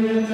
Capite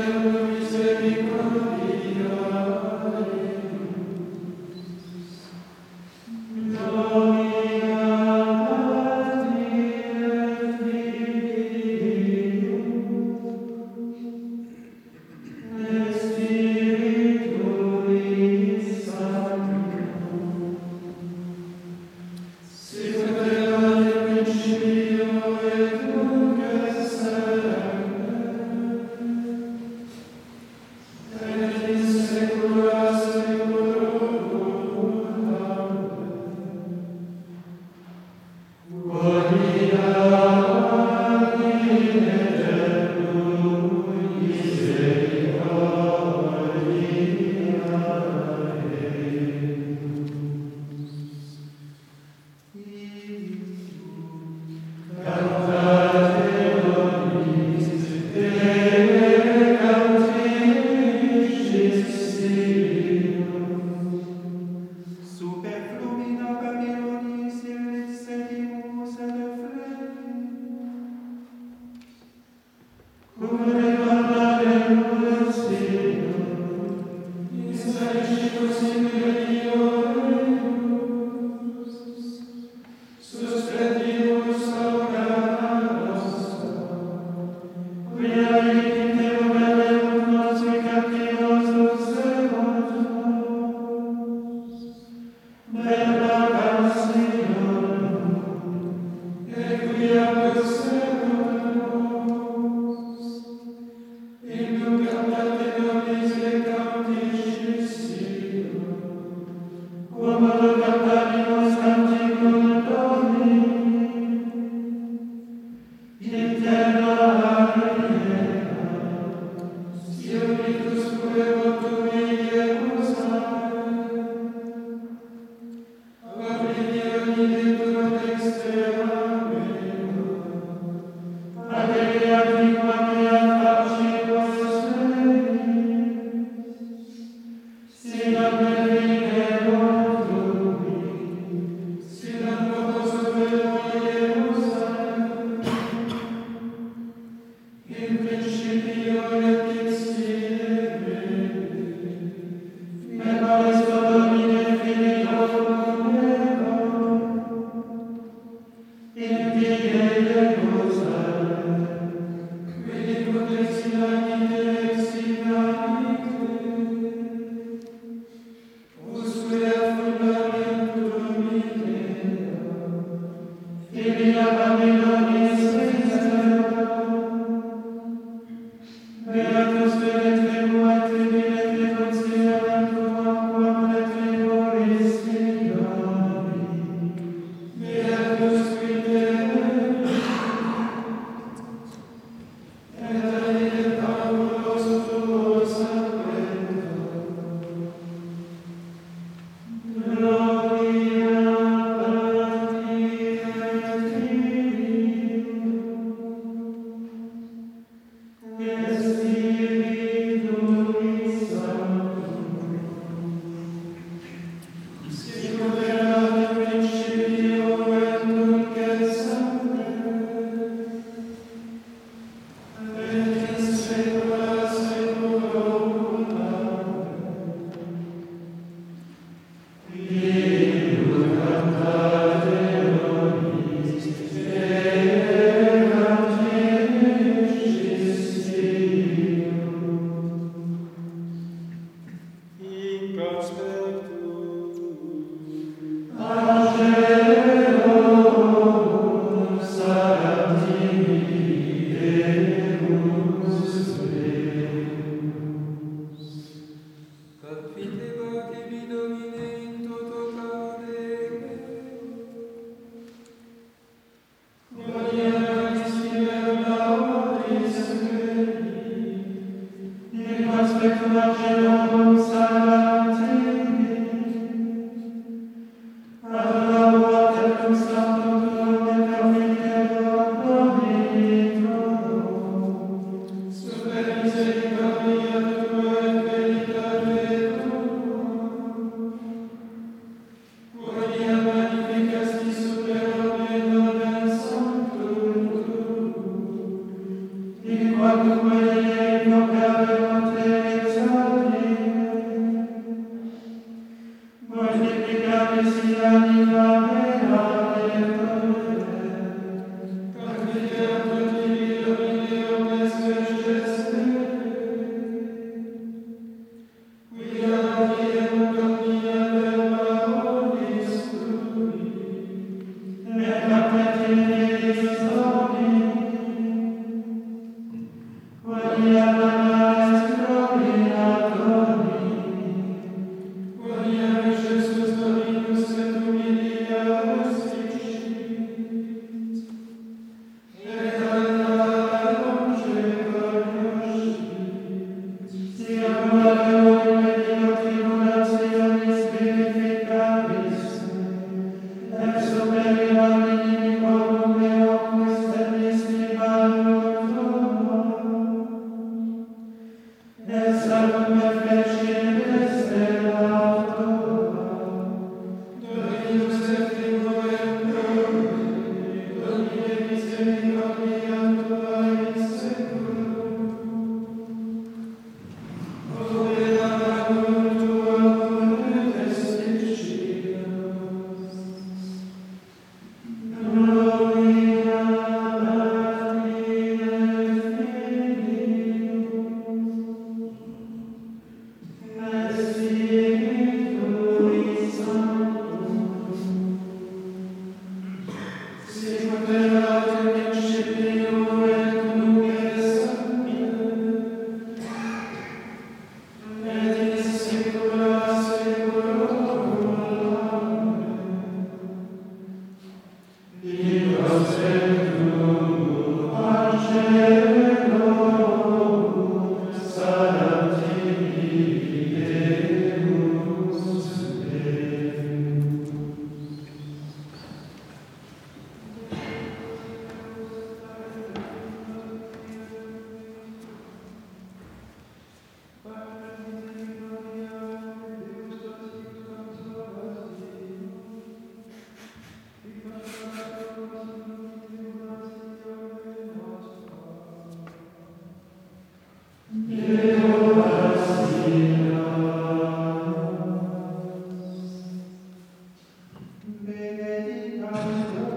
Meditando